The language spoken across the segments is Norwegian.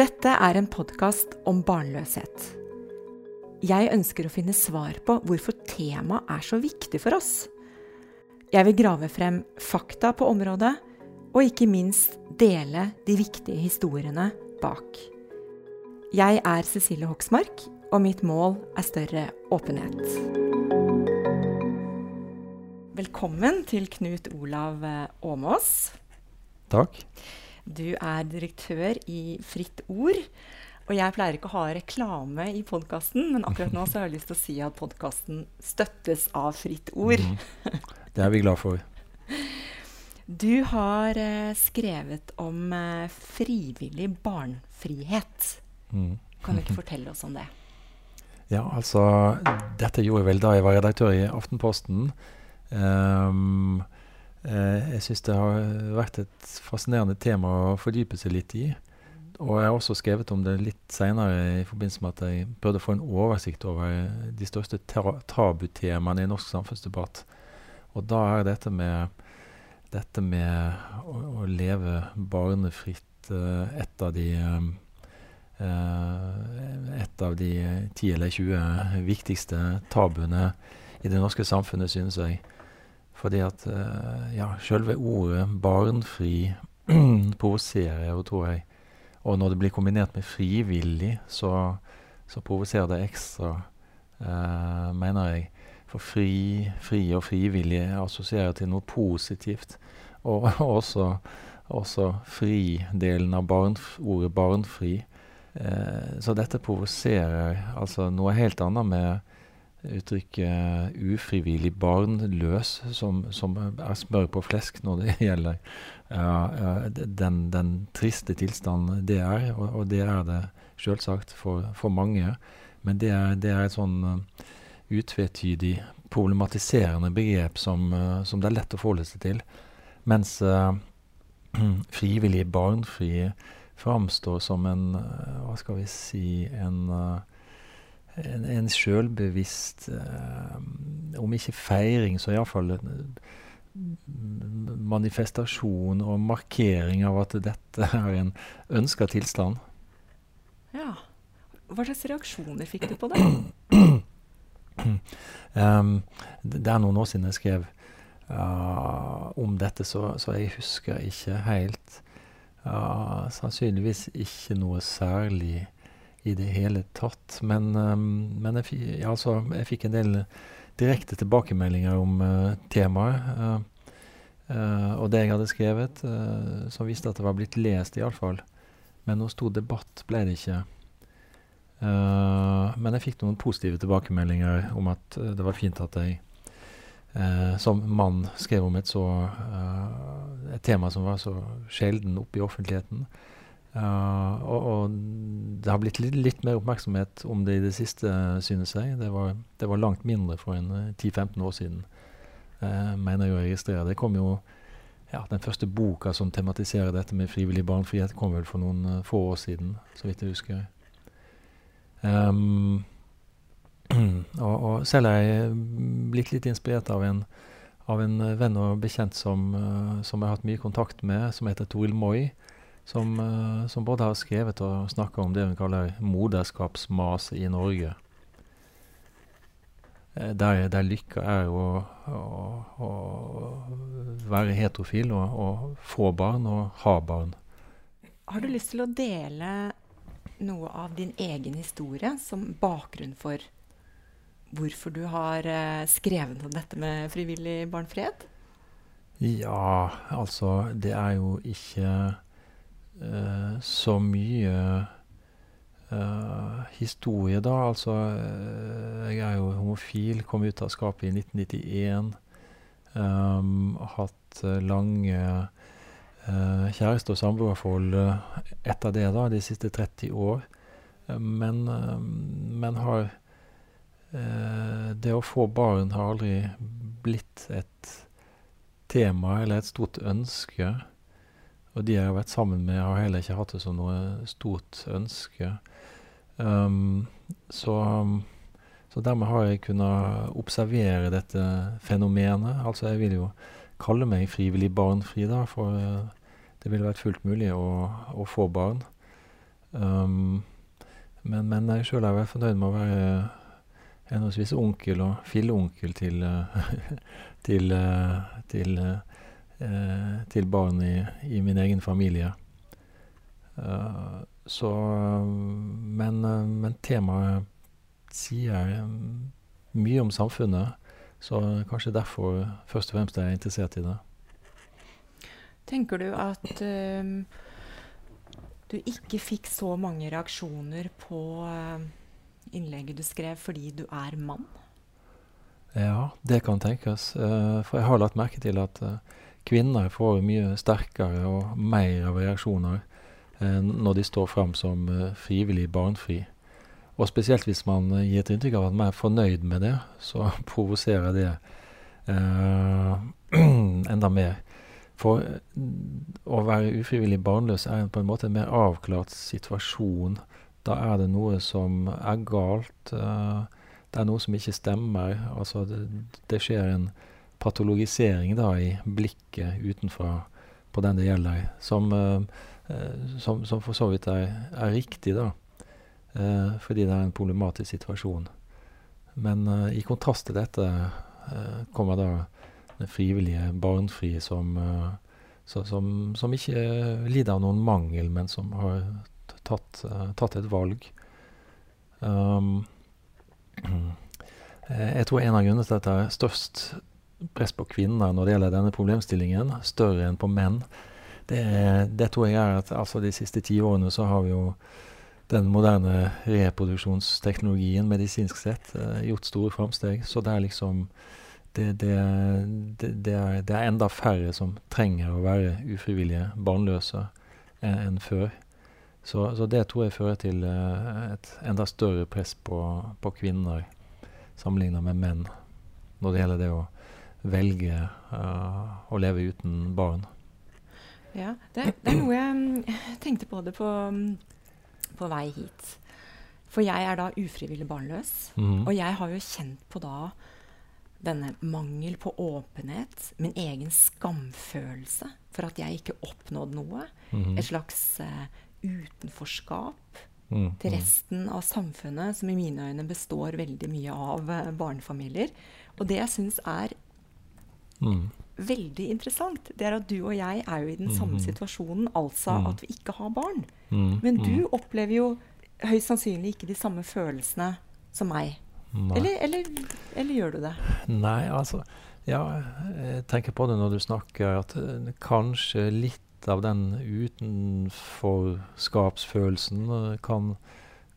Dette er en podkast om barnløshet. Jeg ønsker å finne svar på hvorfor temaet er så viktig for oss. Jeg vil grave frem fakta på området, og ikke minst dele de viktige historiene bak. Jeg er Cecilie Hoksmark, og mitt mål er større åpenhet. Velkommen til Knut Olav Åmås. Takk. Du er direktør i Fritt Ord. Og jeg pleier ikke å ha reklame i podkasten, men akkurat nå så har jeg lyst til å si at podkasten støttes av Fritt Ord. Mm. Det er vi glad for. Du har eh, skrevet om eh, frivillig barnfrihet. Mm. Kan du ikke fortelle oss om det? Ja, altså Dette gjorde jeg vel da jeg var redaktør i Aftenposten. Um, jeg syns det har vært et fascinerende tema å fordype seg litt i. Og jeg har også skrevet om det litt seinere i forbindelse med at jeg burde få en oversikt over de største tabutemaene i norsk samfunnsdebatt. Og da er dette med, dette med å, å, leve barnefritt uh, et av de um, et av de 10 eller 20 viktigste tabuene i det norske samfunnet, synes jeg. Fordi at uh, ja, selve ordet barnfri provoserer jo, tror jeg. Og når det blir kombinert med frivillig, så, så provoserer det ekstra, uh, mener jeg. For fri, fri og frivillig assosierer til noe positivt. Og også, også fri-delen av barnf ordet barnfri. Uh, så dette provoserer altså noe helt annet med uttrykket 'ufrivillig barnløs', som, som, er smør på flesk når det gjelder uh, den, den, triste tilstanden det er. Og, og det er det selvsagt for, for mange. Men det er, det er et sånn uh, utvetydig problematiserende begrep som, uh, som, det er lett å forholde seg til. Mens frivillig barnfri framstår som en Hva skal vi si en en, en sjølbevisst uh, Om ikke feiring, så iallfall manifestasjon og markering av at dette er en ønska tilstand. Ja. Hva slags reaksjoner fikk du på det? um, det er noen år siden jeg skrev uh, om dette, så, så, jeg husker ikke helt. Uh, sannsynligvis ikke noe særlig i det hele tatt. Men, um, men jeg, ja, altså, jeg, fikk en del direkte tilbakemeldinger om uh, temaet. Uh, uh, og det jeg hadde skrevet, som viste at det var blitt lest, iallfall. Men noe stor debatt ble det ikke. men jeg fikk noen positive tilbakemeldinger om at det var fint at jeg som mann skrev om et, så, et tema som var så sjelden oppe i offentligheten. Uh, og, og, det har blitt litt, litt, mer oppmerksomhet om det i det siste, synes jeg. Det var, det var langt mindre for en 10-15 eh, år siden, uh, mener jeg å registrere. Det kom jo ja, Den første boka som tematiserer dette med frivillig barnefrihet, kom vel for noen uh, få år siden, så vidt jeg husker. Um, og, og, selv er jeg blitt litt inspirert av en, av en venn og bekjent som, som jeg har hatt mye kontakt med, som heter Toril Moi som, uh, som, både har skrevet og snakka om det hun kaller moderskapsmas i Norge. Uh, der, der, lykka er å, å, å være heterofil og, og, få barn og ha barn. Har du lyst til å dele noe av din egen historie som bakgrunn for hvorfor du har uh, skrevet om dette med frivillig barnfred? Ja, altså Det er jo ikke så mye uh, historie, da. Altså, uh, jeg er jo homofil, kom ut av skapet i 1991. Um, hatt lange kjæreste- og samboerforhold etter det, da, de siste 30 år. men, men har Det å få barn har aldri blitt et tema eller et stort ønske. Og de jeg har vært sammen med, har heller ikke hatt det som noe stort ønske. Um, så, så, dermed har jeg kunnet observere dette fenomenet. Altså, jeg vil jo kalle meg frivillig barnfri, da, for uh, det ville vært fullt mulig å, å få barn. Um, men, men jeg sjøl er vel fornøyd med å være henholdsvis onkel og filleonkel til, til, til, til barn i, i, min egen familie. Uh, så men, men temaet sier mye om samfunnet, så kanskje derfor først og fremst er jeg interessert i det. Tenker du at um, du ikke fikk så mange reaksjoner på uh, innlegget du skrev fordi du er mann? Ja, det kan tenkes. Uh, for jeg har lagt merke til at kvinner får mye sterkere og mer av reaksjoner når de står fram som frivillig barnfri. Og spesielt hvis man gir et inntrykk av at man er fornøyd med det, så provoserer det enda mer. For å være ufrivillig barnløs er på en måte en mer avklart situasjon. Da er det noe som er galt. Det er noe som ikke stemmer. Altså det, det, skjer en patologisering da i blikket utenfra på den det gjelder, som, uh, som, som for så vidt er, er riktig, da. Uh, fordi det er en problematisk situasjon. Men i kontrast til dette kommer da den frivillige barnfrie som, som, som, ikke lider av noen mangel, men som har tatt, tatt et valg. Um, jeg tror en av grunnene til at det er størst press på kvinner når det gjelder denne problemstillingen, større enn på menn, det, det tror jeg er at altså de siste ti årene så har vi jo den moderne reproduksjonsteknologien medisinsk sett uh, gjort store framsteg. Så det er liksom det, det, det, er, det, er, enda færre som trenger å være ufrivillige barnløse enn, en før. Så, så, det tror jeg fører til uh, et enda større press på, på kvinner sammenlignet med menn når det gjelder det å velge uh, å leve uten barn. Ja, det, det, er noe jeg mm, tenkte på det på, mm, på vei hit. For jeg er da ufrivillig barnløs. Mm. Og jeg har jo kjent på da denne mangel på åpenhet, min egen skamfølelse for at jeg ikke oppnådde noe. Mm. Et slags uh, utenforskap mm, til resten av samfunnet, som i mine øyne består veldig mye av uh, barnefamilier. Og det jeg syns er mm. veldig interessant, det er at du og jeg er jo i den samme situasjonen, altså mm. at vi ikke har barn. Mm, Men du opplever jo høyst sannsynlig ikke de samme følelsene som meg. Eller, eller, eller, gjør du det? Nei, altså Ja, jeg tenker på det når du snakker, at uh, kanskje litt av den utenforskapsfølelsen uh, kan,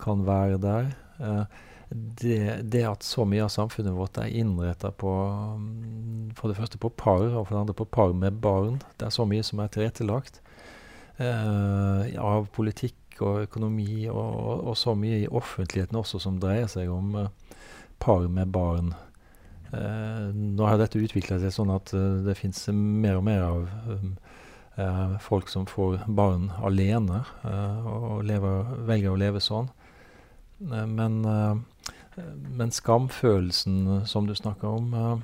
kan, være der. Uh, det, det, at så mye av samfunnet vårt er innretta på um, For det første på par, og for det andre på par med barn. Det er så mye som er tilrettelagt. av politikk og økonomi, og, og, så mye i offentligheten også som dreier seg om par med barn. Eh, nå har dette utvikla seg sånn at uh, det fins mer og mer av um, folk som får barn alene, og lever, velger å leve sånn. Men, men skamfølelsen som du snakker om,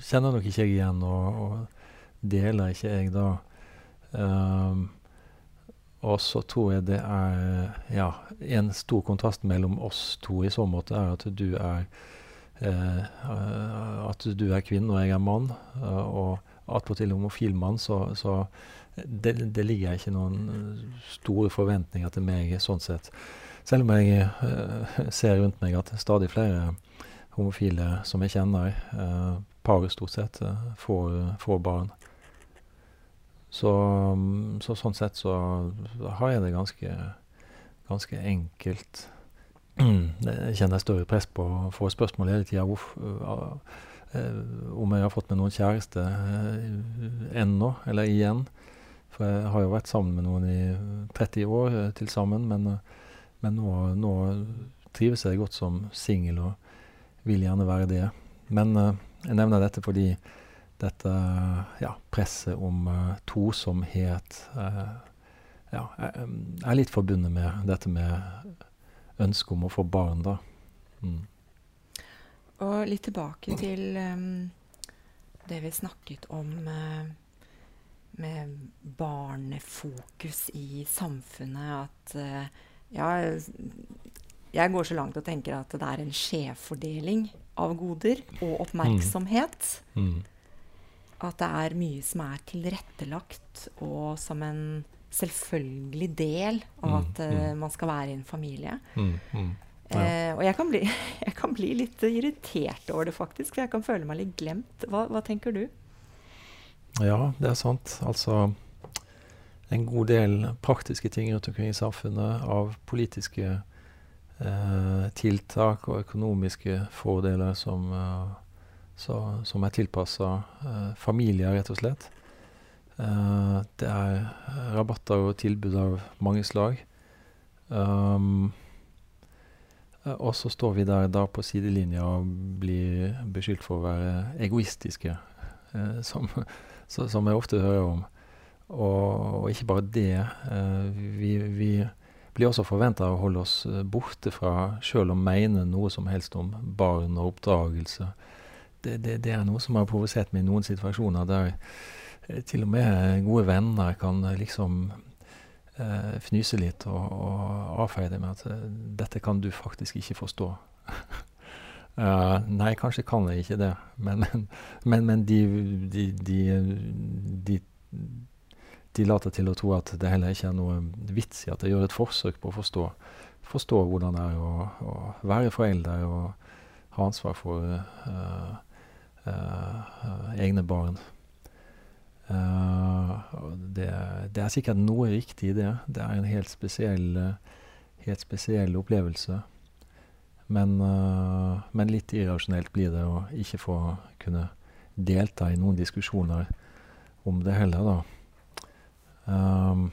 kjenner nok ikke jeg igjen, og, og deler ikke jeg da. Og så tror jeg det er ja, en stor kontrast mellom oss to i så måte, er at du er eh, at du er kvinne og jeg er mann. Og attpåtil homofil mann, så, så det, det, ligger ikke noen store forventninger til meg sånn sett. Selv om jeg uh, ser rundt meg at stadig flere homofile som jeg kjenner, uh, par stort sett, uh, får, får barn. Så, mm, så, sånn sett så har jeg det ganske, ganske enkelt. Jeg kjenner større press på å få spørsmål hele tida om jeg har fått med noen kjæreste ennå, eller igjen. For jeg har jo vært sammen med noen i 30 år uh, til sammen, men, men nå, nå, trives jeg godt som singel og vil gjerne være det. Men jeg nevner dette fordi dette ja, presset om uh, tosomhet uh, ja, er, litt forbundet med dette med ønsket om å få barn, da. Mm. Og litt tilbake til um, det vi snakket om uh, med barnefokus i samfunnet at uh, Ja, jeg går så langt og tenker at det er en skjevfordeling av goder og oppmerksomhet. Mm. Mm. At det er mye som er tilrettelagt og som en selvfølgelig del av at uh, man skal være i en familie. Mm, mm. Ja. Eh, og jeg kan, bli, jeg kan, bli, litt irritert over det, faktisk. For jeg kan føle meg litt glemt. Hva, hva, tenker du? Ja, det er sant. Altså en god del praktiske ting rundt omkring i samfunnet av politiske eh, tiltak og økonomiske fordeler som, eh, så, som er tilpassa eh, familier, rett og slett. Uh, det er rabatter og tilbud av mange slag. Um, Eh, og så står vi der da på sidelinja og blir beskyldt for å være egoistiske, eh, som, så, som, jeg ofte hører om. Og, og ikke bare det. Eh, vi, vi, blir også forventa å holde oss eh, borte fra sjøl å mene noe som helst om barn og oppdragelse. Det, det, det er noe som har provosert meg i noen situasjoner der eh, til og med gode venner kan liksom eh, fnyse litt og, og avfeie det med at dette kan du faktisk ikke forstå. uh, nei, kanskje kan jeg ikke det, men, men, men de, de, de, de, later til å tro at det heller ikke er noe vits i at jeg gjør et forsøk på å forstå, forstå hvordan det er å, å, være forelder og ha ansvar for uh, egne barn. Uh, det, det, er sikkert noe riktig i det. Det er en helt spesiell, helt spesiell opplevelse. Men, uh, men, litt irrasjonelt blir det å ikke få kunne delta i noen diskusjoner om det heller, da. Um,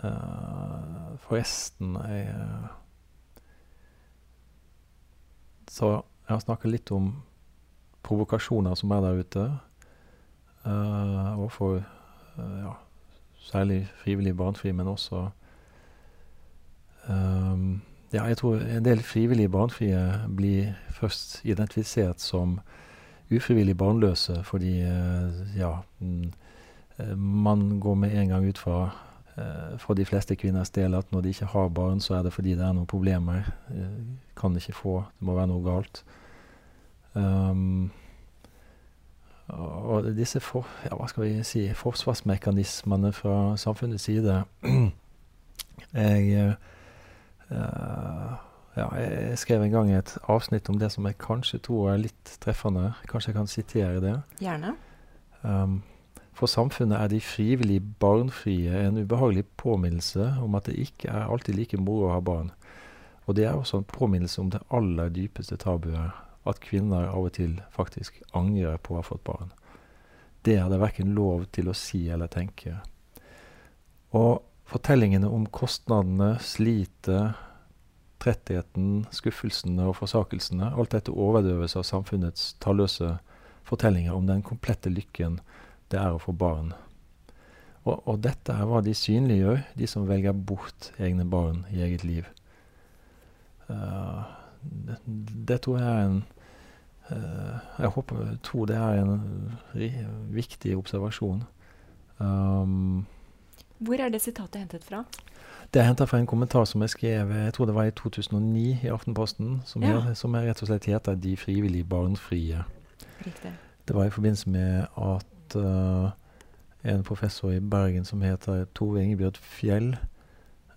uh, forresten jeg, Så jeg har snakka litt om provokasjoner som er der ute. Uh, overfor uh, ja, særlig frivillig barnefri, men også um, Ja, jeg tror en del frivillige barnefrie blir først identifisert som ufrivillig barnløse fordi uh, ja, mm, man går med en gang ut fra for de fleste kvinners del at når de ikke har barn, så er det fordi det er noen problemer. Kan ikke få, det må være noe galt. Um, og disse for, ja, hva skal vi si, forsvarsmekanismene fra samfunnets side Jeg ja, jeg skrev en gang et avsnitt om det som jeg kanskje tror er litt treffende. Kanskje jeg kan sitere det? Gjerne. Um, for samfunnet er de frivillig barnfrie en ubehagelig påminnelse om at det ikke er alltid like moro å ha barn. Og det er også en påminnelse om det aller dypeste tabuet at kvinner av og til faktisk angrer på å ha fått barn. Det er det verken lov til å si eller tenke. Og fortellingene om kostnadene, slitet, trettheten, skuffelsene og forsakelsene, alt dette overdøves av samfunnets talløse fortellinger om den komplette lykken det er å få barn. Og, og dette er hva de synliggjør, de som velger bort egne barn i eget liv. Uh, det, det, tror jeg er en uh, jeg håper, tror det er en viktig observasjon. Um, Hvor er det sitatet hentet fra? Det er henta fra en kommentar som jeg skrev jeg tror det var i 2009 i Aftenposten, som, ja. er, som er rett og slett heter 'De frivillige barnfrie'. Riktig. Det var i forbindelse med at uh, en professor i Bergen som heter Tove Ingebjørg Fjell,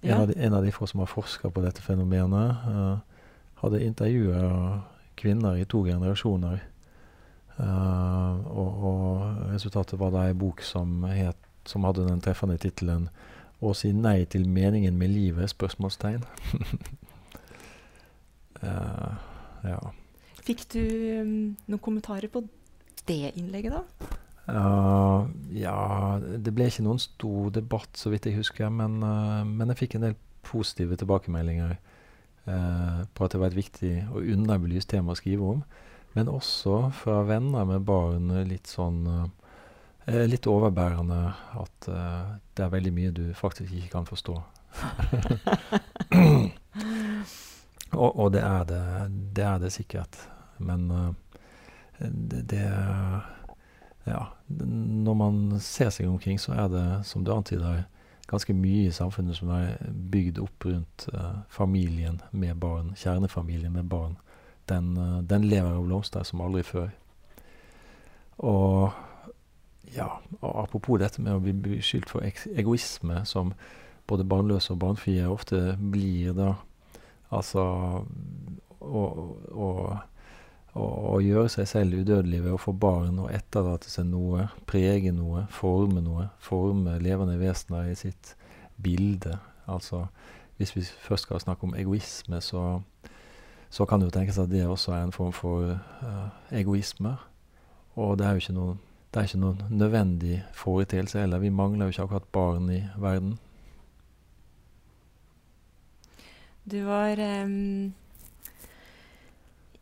ja. en, av de, en, av de, få som har forska på dette fenomenet, uh, hadde intervjua kvinner i to generasjoner. Uh, og, og, resultatet var da ei bok som, het, som hadde den treffende tittelen 'Å si nei til meningen med livet?' spørsmålstegn. uh, ja. Fikk du um, noen kommentarer på det innlegget, da? Uh, ja, det ble ikke noen stor debatt, så vidt jeg husker. Men, men jeg fikk en del positive tilbakemeldinger uh, på at det var et viktig og underbelyst tema å skrive om. Men også fra venner med barn litt sånn litt overbærende at eh, det er veldig mye du faktisk ikke kan forstå. og, og det, er det, det er det sikkert. Men eh, det, det, ja, når man ser seg omkring, så er det, som du antyder, ganske mye i samfunnet som er bygd opp rundt uh, familien med barn, kjernefamilien med barn. Den, uh, den lever og blomstrer som aldri før. Og ja, apropos dette med å bli beskyldt for egoisme, som både barnløse og barnfrie ofte blir, da. Altså å gjøre seg selv udødelig ved å få barn og etterlate seg noe, prege noe, forme noe. Forme levende vesener i sitt bilde. Altså, hvis vi først skal snakke om egoisme, så, så kan det jo tenkes at det også er en form for uh, egoisme. Og det er jo ikke noe det er ikke noen nødvendig foreteelse heller. Vi mangler jo ikke akkurat barn i verden. Du var um,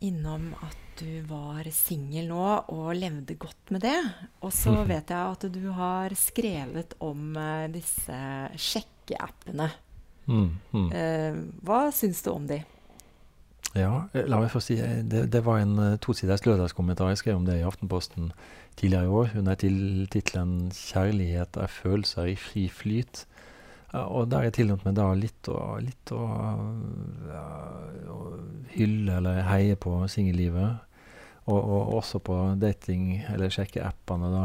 innom at du var singel nå og levde godt med det. Og så vet jeg at du har skrevet om uh, disse sjekkeappene. Mm, mm. Uh, hva syns du om de? Ja, eh, la meg først si det, det var en uh, tosiders lørdagskommentar jeg skrev om det i Aftenposten tidligere i år under tittelen 'Kjærlighet er følelser i fri flyt'. Og der jeg tillot meg da litt å, litt å, ja, å hylle eller heie på singellivet. Og, og, også på dating- eller sjekkeappene, da.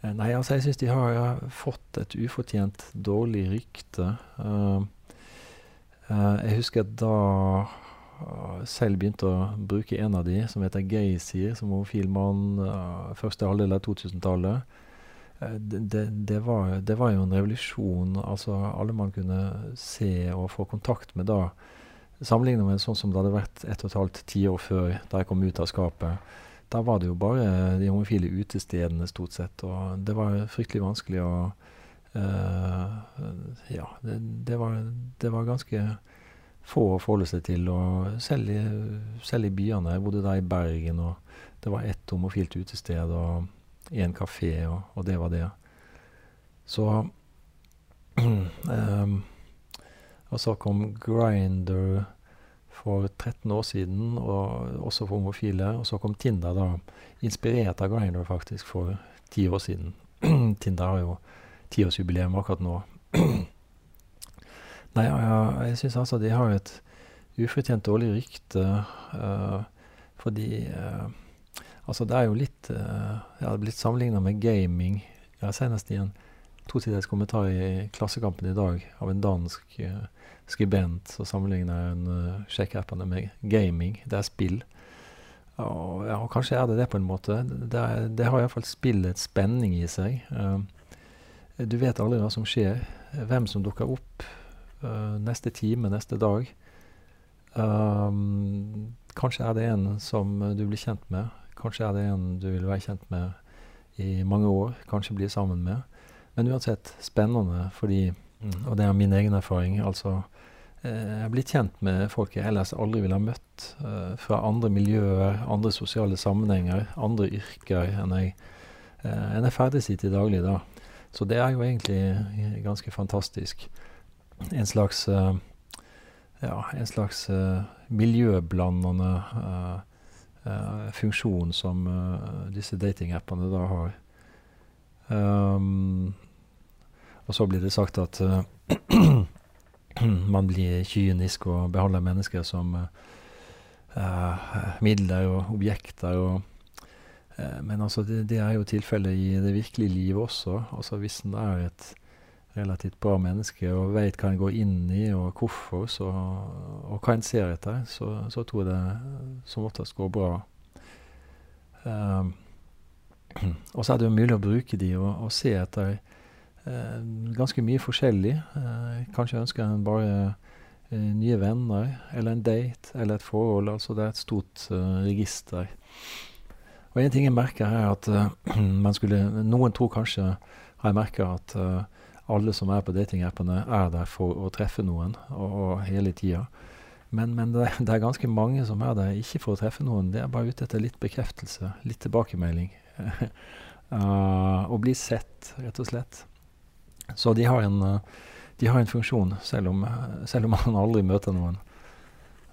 Eh, nei, altså, jeg syns de har fått et ufortjent dårlig rykte. Uh, uh, jeg husker da selv begynte å bruke en av de, som heter Geysir, som homofil mann uh, første halvdel av 2000-tallet. Uh, det, det, var, det, var, jo en revolusjon. altså Alle man kunne se og få kontakt med da. Sammenlignet med sånn som det hadde vært ett og et halvt tiår før, da jeg kom ut av skapet. Da var det jo bare de homofile utestedene, stort sett. Og det var fryktelig vanskelig å uh, Ja, det, var, det var ganske få å forholde seg til. Og selv i, byene. Jeg bodde da i Bergen, og det var ett homofilt utested og én kafé, og, og, det var det. Så um, Og så kom Grinder for 13 år siden, og også for homofile. Og så kom Tinder, da, inspirert av Grinder faktisk, for ti år siden. Tinder har jo tiårsjubileum akkurat nå. Nei, ja, jeg syns altså de har et ufortjent dårlig rykte. Uh, fordi uh, Altså, det er jo litt uh, Jeg har blitt sammenligna med gaming. Jeg har senest i en tosiders kommentar i Klassekampen i dag av en dansk skribent så sammenligner en uh, sjekkeappene med gaming. Det er spill. Og, ja, kanskje er det det på en måte. Det, er, det har iallfall spillet spenning i seg. Du vet aldri hva som skjer, hvem som dukker opp neste time, neste dag. Um, kanskje er det en som du blir kjent med. Kanskje er det en du vil være kjent med i mange år. Kanskje bli sammen med. Men uansett spennende, fordi mm. Og det er min egen erfaring. altså eh, jeg blitt kjent med folk jeg ellers aldri ville ha møtt. Uh, fra andre miljøer, andre sosiale sammenhenger, andre yrker enn jeg, uh, enn jeg ferdes i daglig. da. Så det er jo egentlig ganske fantastisk en slags uh, ja, en slags uh, miljøblandende uh, funksjon som disse datingappene da har. Um, og så blir det sagt at man blir kynisk og behandler mennesker som midler og objekter. Og, men altså det, det, er jo tilfellet i det virkelige livet også. Altså Hvis en er et relativt bra menneske og veit hva en går inn i, og hvorfor, så, og hva en ser etter, så, så tror jeg det som oftest går bra. Um, og så er det jo mulig å bruke de og, og se etter uh, ganske mye forskjellig. Uh, kanskje ønsker en bare uh, nye venner, eller en date, eller et forhold. Altså det er et stort register. Og en ting jeg merker her, at man skulle Noen tror kanskje, har jeg merka, at alle som er på datingappene, er der for å treffe noen, og, og hele tida. Men, men det, det, er ganske mange som er der ikke for å treffe noen. Det er bare ute etter litt bekreftelse, litt tilbakemelding. uh, og bli sett, rett og slett. Så de har en, uh, de har en funksjon, selv om, selv om, man aldri møter noen.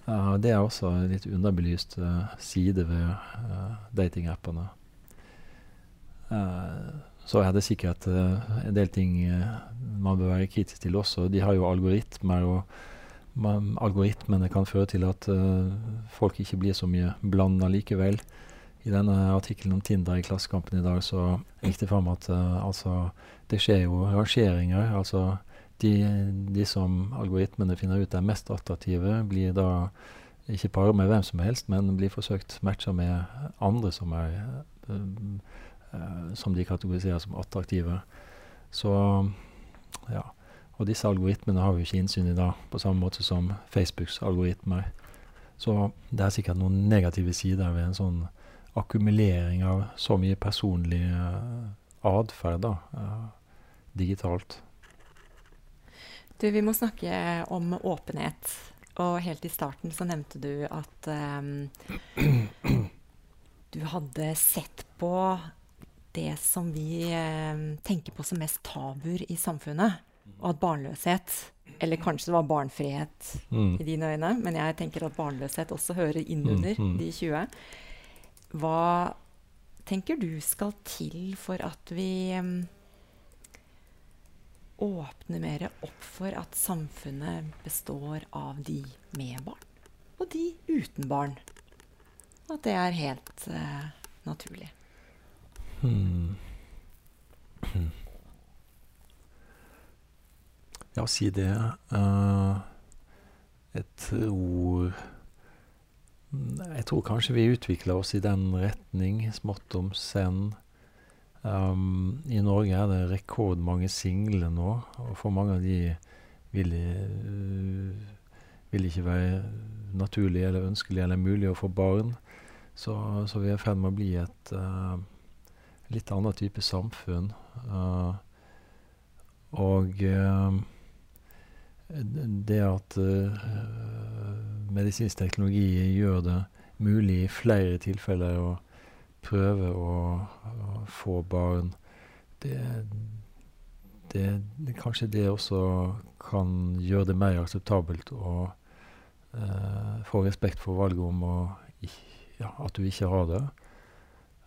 Uh, det er også en litt underbelyst side ved datingappene. Så er det sikkert en del ting man bør være kritisk til også. De har jo algoritmer, og man, algoritmene kan føre til at folk ikke blir så mye blanda likevel. I denne artikkelen om Tinder i Klassekampen i dag så gikk det fram at uh, altså, det skjer jo rangeringer. Altså de, de, som algoritmene finner ut er mest attraktive, blir da ikke paret med hvem som helst, men blir forsøkt matcha med andre som, er, uh, som de kategoriserer som attraktive. Så ja. Og disse algoritmene har vi ikke innsyn i da, på samme måte som Facebooks algoritmer. Så det er sikkert noen negative sider ved en sånn akkumulering av så mye personlig uh, atferd uh, digitalt. Du, vi må snakke om åpenhet. Og helt i starten så nevnte du at um, du hadde sett på det som vi um, tenker på som mest tabuer i samfunnet. Og at barnløshet Eller kanskje det var barnfrihet mm. i dine øyne, men jeg tenker at barnløshet også hører inn mm, mm, de 20. Hva tenker du skal til for at vi um, åpner mer opp for at samfunnet består av de med barn og de uten barn? Og at det er helt uh, naturlig. Hmm. Ja, si det. Uh, jeg tror jeg tror kanskje vi utvikler oss i den retning, smått om senn. Um, I Norge er det rekordmange single nå, og for mange av de vil, uh, vil ikke være naturlig eller ønskelig eller mulig å få barn. Så, så vi er i ferd med å bli et uh, litt annen type samfunn. Uh, og det at medisinsk teknologi gjør det mulig i flere tilfeller å prøve å, å få barn. Det, det, det, kanskje det også kan gjøre det mer akseptabelt å uh, få respekt for valget om å, ja, at du ikke har det.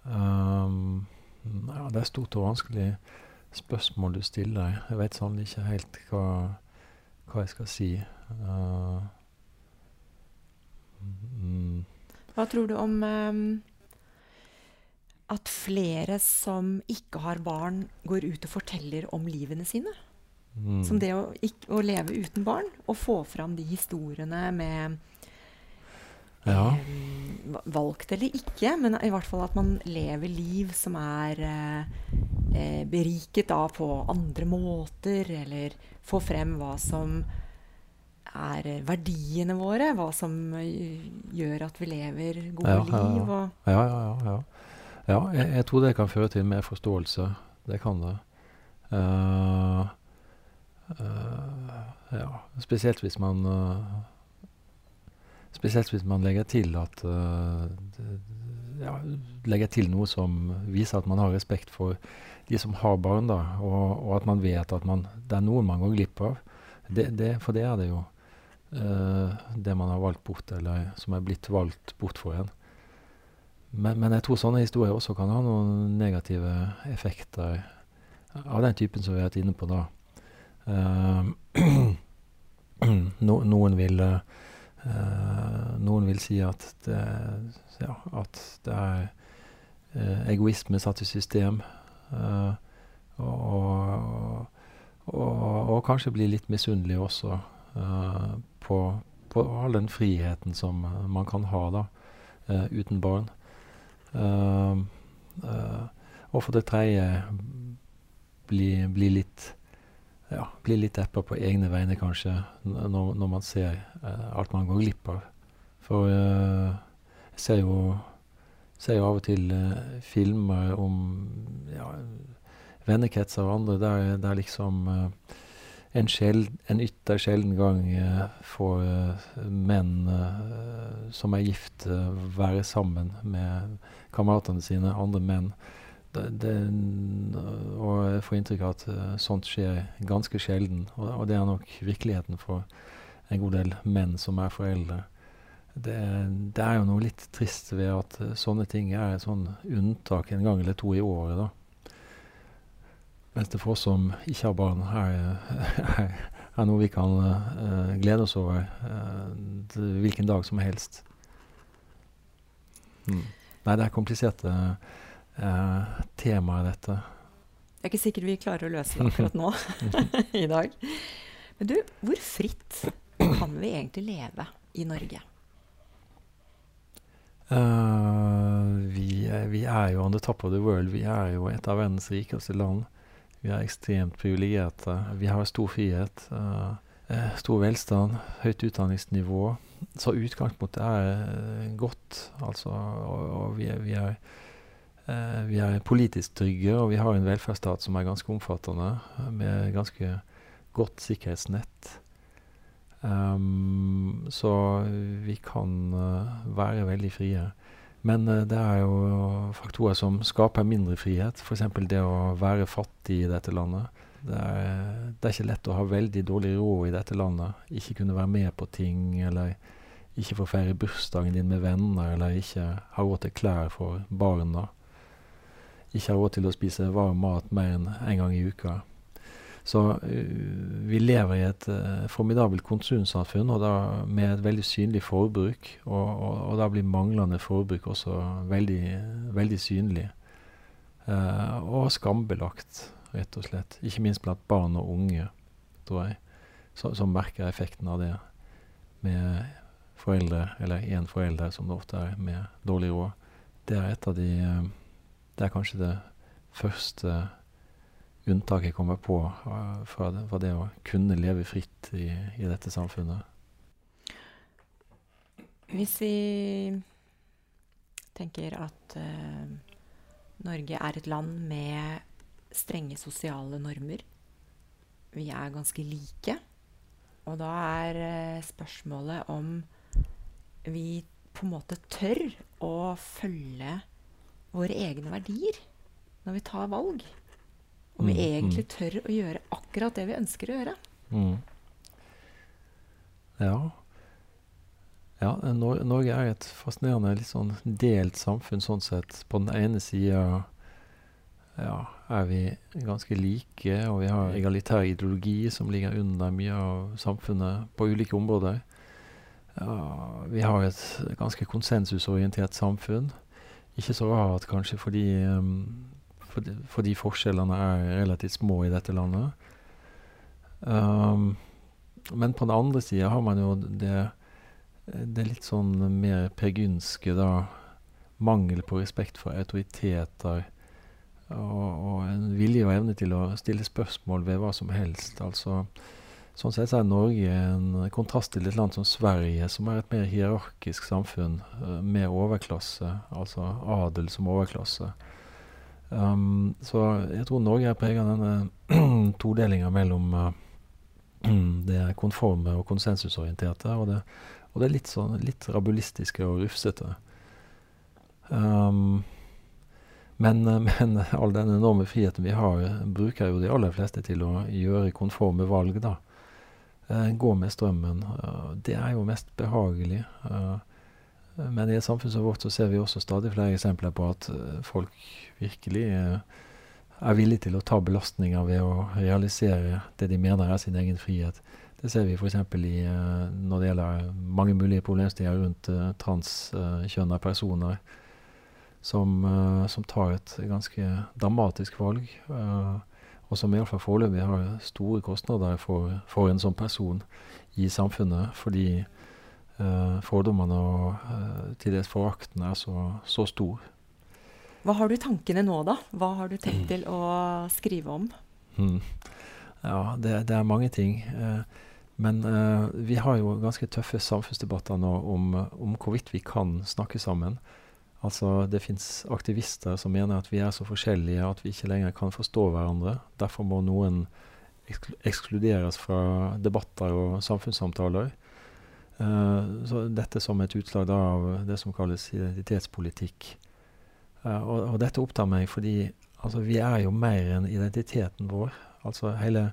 Um, ja, det er stort og vanskelig spørsmål du stiller. Jeg vet sannelig ikke helt hva, hva jeg skal si. Uh, hva tror du om um, at flere som ikke har barn, går ut og forteller om livene sine? Mm. Som det å, ikke, å, leve uten barn, og få fram de historiene med ja. eh, Valgt eller ikke, men i hvert fall at man lever liv som er eh, beriket da på andre måter, eller få frem hva som er verdiene våre. Hva som eh, gjør at vi lever gode ja, liv. Ja, ja. ja, ja, ja. Jeg, jeg, tror det kan føre til mer forståelse. Det kan det. Uh, uh, ja, spesielt hvis man uh, Spesielt hvis man legger til at det, ja, legger til noe som viser at man har respekt for de som har barn, da, og, og at man vet at man, det er noen man går glipp av. Det, det, for det er det jo. Uh, det man har valgt bort, eller som er blitt valgt bort for en. Men, men, jeg tror sånne historier også kan ha noen negative effekter av den typen som vi har vært inne på da. Uh, no, noen vil uh, Noen vil si at det, ja, at det er egoisme satt i system. Og, og, og, og, kanskje bli litt misunnelig også på, på all den friheten som man kan ha da, uten barn. Og for det tredje bli, bli litt ja, bli litt deppa på egne vegne, kanskje, når, når man ser alt man går glipp av. For jeg ser jo, ser jo av og til filmer om ja, vennekretser og andre der, der liksom en, sjeld, en ytter sjelden gang uh, får uh, menn som er gift, være sammen med kameratene sine, andre menn. Det, det, og jeg får inntrykk av at sånt skjer ganske sjelden. Og, og, det er nok virkeligheten for en god del menn som er foreldre. Det, det er jo noe litt trist ved at sånne ting er et sånn unntak en gang eller to i året. da. Mens det for oss som ikke har barn, er, er noe vi kan uh, glede oss over uh, hvilken dag som helst. Mm. Nei, det er kompliserte uh, temaer, dette. Jeg er ikke sikker vi klarer å løse det akkurat nå i dag. Men du, hvor fritt kan vi egentlig leve i Norge? Uh, vi, vi, er jo on the top of the world. Vi er jo et av verdens rikeste land. Vi er ekstremt privilegerte. Vi har stor frihet. Uh, stor velstand, høyt utdanningsnivå. Så utgangspunktet er godt. Altså, og, og vi, er, vi, er, vi, er, politisk trygge, og vi har en velferdsstat som er ganske omfattende, med ganske godt sikkerhetsnett. Um, så vi kan uh, være veldig frie. Men det er jo faktorer som skaper mindre frihet. F.eks. det å være fattig i dette landet. Det er, det er, ikke lett å ha veldig dårlig råd i dette landet. Ikke kunne være med på ting, eller ikke få feire bursdagen din med venner, eller ikke ha råd til klær for barna. Ikke har råd til å spise varm mat mer enn en gang i uka. Så uh, vi lever i et uh, formidabelt konsumsamfunn, og da med et veldig synlig forbruk. Og, og, og da blir manglende forbruk også veldig, veldig synlig. Uh, og skambelagt, rett og slett. Ikke minst blant barn og unge, tror jeg. Som merker effekten av det. Med foreldre, eller én forelder, som det ofte er, med dårlig råd. Det er et av de Det er kanskje det første unntaket jeg kommer på uh, fra, det, fra, det, å kunne leve fritt i, i, dette samfunnet. Hvis vi tenker at uh, Norge er et land med strenge sosiale normer Vi er ganske like. Og da er uh, spørsmålet om vi på en måte tør å følge våre egne verdier når vi tar valg. Om vi mm, egentlig mm. tør å gjøre akkurat det vi ønsker å gjøre. Mm. Ja. Ja, Nor Norge er et fascinerende litt sånn delt samfunn sånn sett. På den ene sida ja, er vi ganske like, og vi har egalitær ideologi som ligger under mye av samfunnet på ulike områder. Ja, vi har et ganske konsensusorientert samfunn. Ikke så rart kanskje fordi um, fordi, fordi forskjellene er relativt små i dette landet. Um, men på den andre sida har man jo det, det litt sånn mer pegynske, da. Mangel på respekt for autoriteter. Og, og, en vilje og evne til å stille spørsmål ved hva som helst. Altså, sånn sett er Norge en kontrast til et land som Sverige, som er et mer hierarkisk samfunn, Mer med overklasse, altså adel som overklasse. Um, så jeg tror Norge er preget av denne todelinga mellom uh, det konforme og konsensusorienterte, og det, og det litt, sånn, litt rabulistiske og rufsete. Um, men, men, all den enorme friheten vi har, bruker jo de aller fleste til å gjøre konforme valg, da. Uh, gå med strømmen. Uh, det er jo mest behagelig. Uh, men i et samfunn som vårt så ser vi også stadig flere eksempler på at folk virkelig er villige til å ta belastninger ved å realisere det de mener er sin egen frihet. Det ser vi f.eks. Når det gjelder mange mulige problemstillinger rundt transkjønna personer som, som, tar et ganske dramatisk valg. Og som iallfall foreløpig har store kostnader for, for en sånn person i samfunnet. fordi uh, fordommene og uh, til dels forakten er så, så, stor. Hva har du i tankene nå, da? Hva har du tenkt til å skrive om? Hmm. Ja, det, det, er mange ting. Uh, men vi har jo ganske tøffe samfunnsdebatter nå om, om hvorvidt vi kan snakke sammen. Altså, Det fins aktivister som mener at vi er så forskjellige at vi ikke lenger kan forstå hverandre. Derfor må noen ekskluderes fra debatter og samfunnssamtaler. Uh, så dette som et utslag av det som kalles identitetspolitikk. Uh, og, og, dette opptar meg fordi altså, vi er jo mer enn identiteten vår. Altså hele,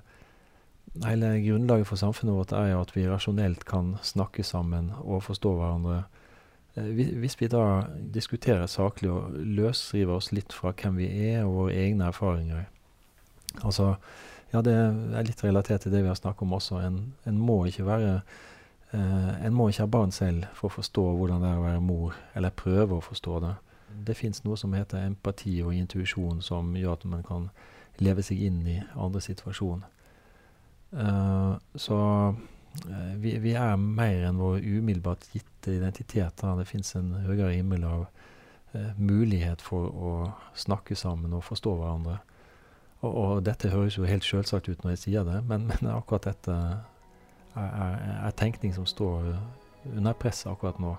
hele, grunnlaget for samfunnet vårt er jo at vi rasjonelt kan snakke sammen og forstå hverandre. Uh, hvis vi da diskuterer saklig og løsriver oss litt fra hvem vi er og våre egne erfaringer, Altså, ja, det er litt relatert til det vi har snakket om også. En, en må ikke være eh, En må ikke ha barn selv for å forstå hvordan det er å være mor, eller prøve å forstå det. Det fins noe som heter empati og intuisjon, som gjør at man kan leve seg inn i andre situasjoner. Uh, så vi, vi, er mer enn vår umiddelbart gitte identitet. Det fins en høyere himmel av uh, mulighet for å snakke sammen og forstå hverandre. Og, og dette høres jo helt selvsagt ut når jeg sier det, men, men akkurat dette er, er, er, tenkning som står under press akkurat nå.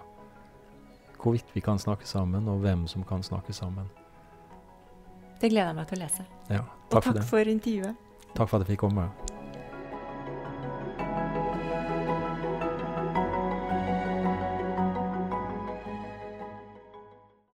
Hvorvidt vi kan snakke sammen, og hvem som kan snakke sammen. Det gleder jeg meg til å lese. Ja, takk og takk for, for intervjuet. Takk for at jeg fikk komme.